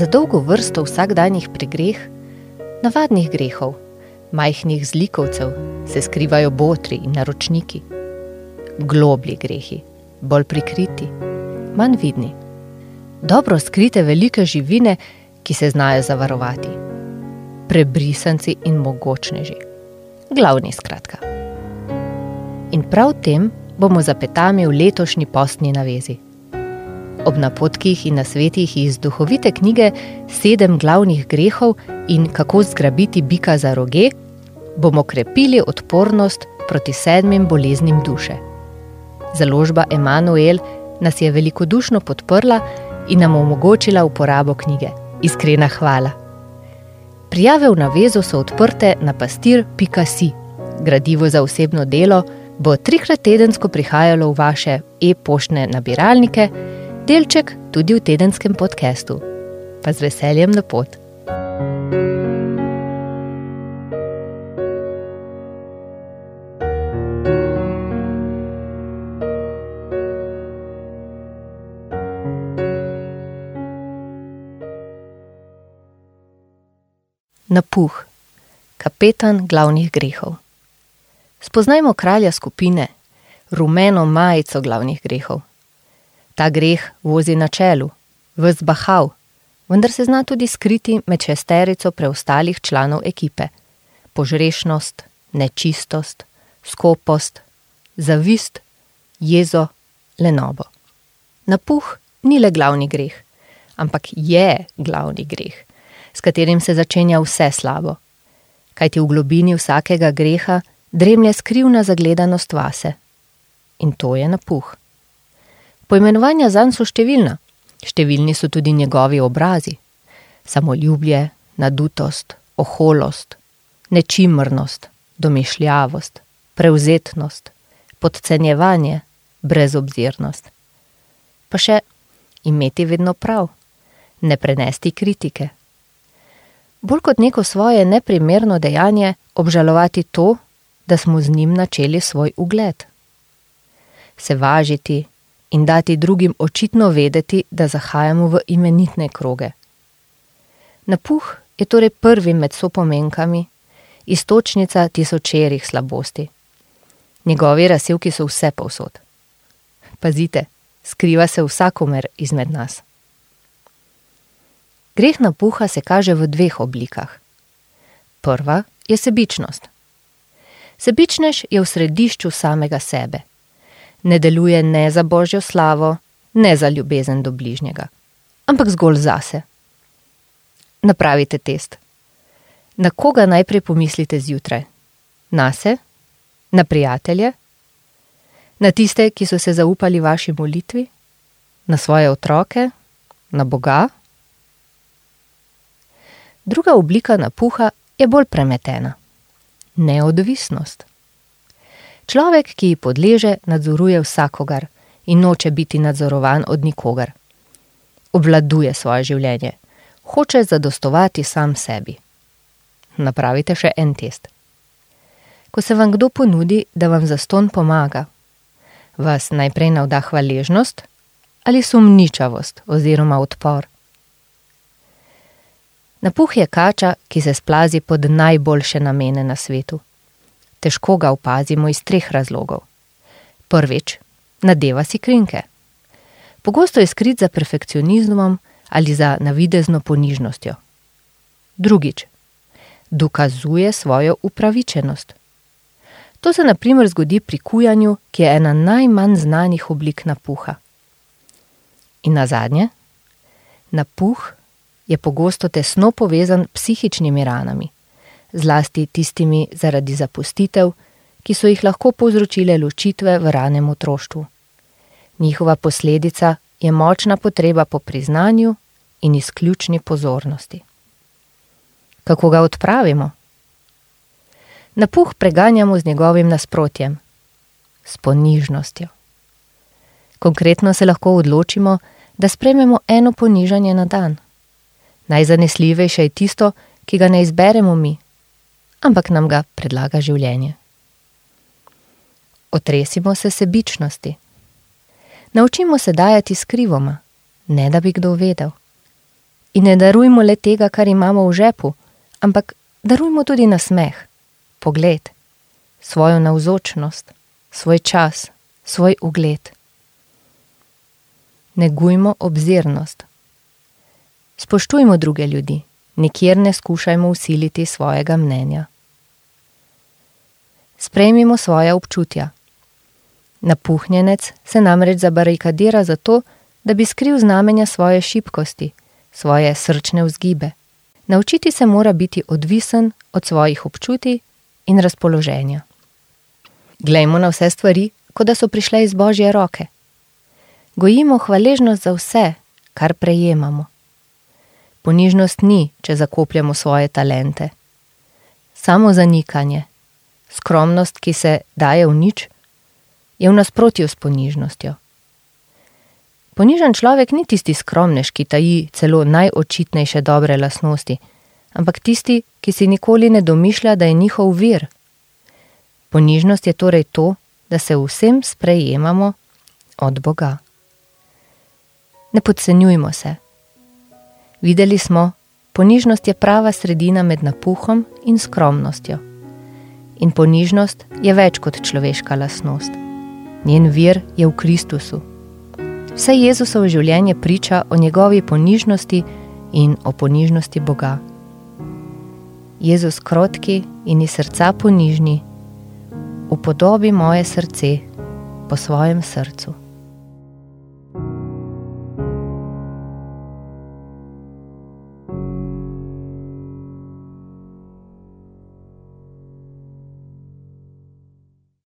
za dolgo vrsto vsakdanjih pregreh, navadnih grehov, majhnih zlikovcev, se skrivajo botri in naročniki. Globlji grehi, bolj prikriti, manj vidni. Dobro skrite velike živine, ki se znajo zavarovati. Prebrisanci in mogočneži. Glavni skratka. In prav tem bomo zapetami v letošnji postni navezi. Ob napotkih in nasvetih iz duhovite knjige Sedem glavnih grehov in kako zgrabiti bika za roge, bomo krepili odpornost proti sedmim boleznim duše. Založba Emanuel nas je velikodušno podprla in nam omogočila uporabo knjige. Iskrena hvala. Prijave v navezu so odprte na pastir.si. Gradivo za osebno delo bo trikrat tedensko prihajalo v vaše e-poštne nabiralnike, delček tudi v tedenskem podkastu. Pa z veseljem na pot. Napuh, kapetan glavnih grehov. Spoznajmo kralja skupine, rumeno majico glavnih grehov. Ta greh vozi na čelu, vzbahav, vendar se zna tudi skriti med šesterico preostalih članov ekipe: požrešnost, nečistost, skopost, zavist, jezo, lenobo. Napuh ni le glavni greh, ampak je glavni greh s katerim se začenja vse slabo. Kajti v globini vsakega greha dremlje skrivna zagledanost vase. In to je napuh. Poimenovanja zanj so številna, številni so tudi njegovi obrazi: samoljubje, nadutost, oholost, nečimrnost, domišljavost, prevzetnost, podcenjevanje, brezobzirnost. Pa še imeti vedno prav, ne prenesti kritike bolj kot neko svoje neprimerno dejanje, obžalovati to, da smo z njim načeli svoj ugled. Se važiti in dati drugim očitno vedeti, da zahajamo v imenitne kroge. Napuh je torej prvi med sopomenkami, istočnica tisočerih slabosti. Njegovi razsevki so vse povsod. Pazite, skriva se vsakomer izmed nas. Greh napuha se kaže v dveh oblikah. Prva je sebičnost. Sebičnež je v središču samega sebe. Ne deluje ne za božjo slavo, ne za ljubezen do bližnjega, ampak zgolj zase. Napravite test. Na koga najprej pomislite zjutraj? Na se? Na prijatelje? Na tiste, ki so se zaupali vaši molitvi? Na svoje otroke? Na Boga? Druga oblika napuha je bolj premetena: neodvisnost. Človek, ki ji podleže, nadzoruje vsakogar in noče biti nadzorovan od nikogar. Obvladuje svoje življenje, hoče zadostovati sam sebi. Napravite še en test. Ko se vam kdo ponudi, da vam za ston pomaga, vas najprej navda hvaležnost ali sumničavost oziroma odpor. Napuh je kača, ki se splazi pod najboljše namene na svetu. Težko ga opazimo iz treh razlogov. Prvič, nadeva si krinke. Pogosto je skrit za perfekcionizmom ali za navidezno ponižnostjo. Drugič, dokazuje svojo upravičenost. To se naprimer zgodi pri kujanju, ki je ena najmanj znanih oblik napuha. In na zadnje, napuh je pogosto tesno povezan s psihičnimi ranami, zlasti tistimi zaradi zapustitev, ki so jih lahko povzročile ločitve v ranem otroštvu. Njihova posledica je močna potreba po priznanju in izključni pozornosti. Kako ga odpravimo? Napuh preganjamo z njegovim nasprotjem, s ponižnostjo. Konkretno se lahko odločimo, da sprememo eno ponižanje na dan. Najzanesljivejše je tisto, ki ga ne izberemo mi, ampak nam ga predlaga življenje. Otresimo se sebičnosti. Naučimo se dajati skrivoma, ne da bi kdo vedel. In ne darujmo le tega, kar imamo v žepu, ampak darujmo tudi nasmeh, pogled, svojo navzočnost, svoj čas, svoj ugled. Negujmo obzirnost. Spoštujmo druge ljudi, nikjer ne skušajmo usiliti svojega mnenja. Sprejmimo svoje občutja. Napuhnjenec se namreč zabarikadira zato, da bi skril znamenja svoje šibkosti, svoje srčne vzgibe. Naučiti se mora biti odvisen od svojih občutij in razpoloženja. Glejmo na vse stvari, kot da so prišle iz božje roke. Gojimo hvaležnost za vse, kar prejemamo. Ponižnost ni, če zakopljamo svoje talente. Samo zanikanje, skromnost, ki se daje v nič, je v nasprotju s ponižnostjo. Ponižen človek ni tisti skromnež, ki taji celo najočitnejše dobre lasnosti, ampak tisti, ki si nikoli ne domišlja, da je njihov vir. Ponižnost je torej to, da se vsem sprejemamo od Boga. Ne podcenjujmo se. Videli smo, ponižnost je prava sredina med napuhom in skromnostjo. In ponižnost je več kot človeška lasnost. Njen vir je v Kristusu. Vse Jezusovo življenje priča o njegovi ponižnosti in o ponižnosti Boga. Jezus krotki in iz srca ponižni, upodobi moje srce po svojem srcu.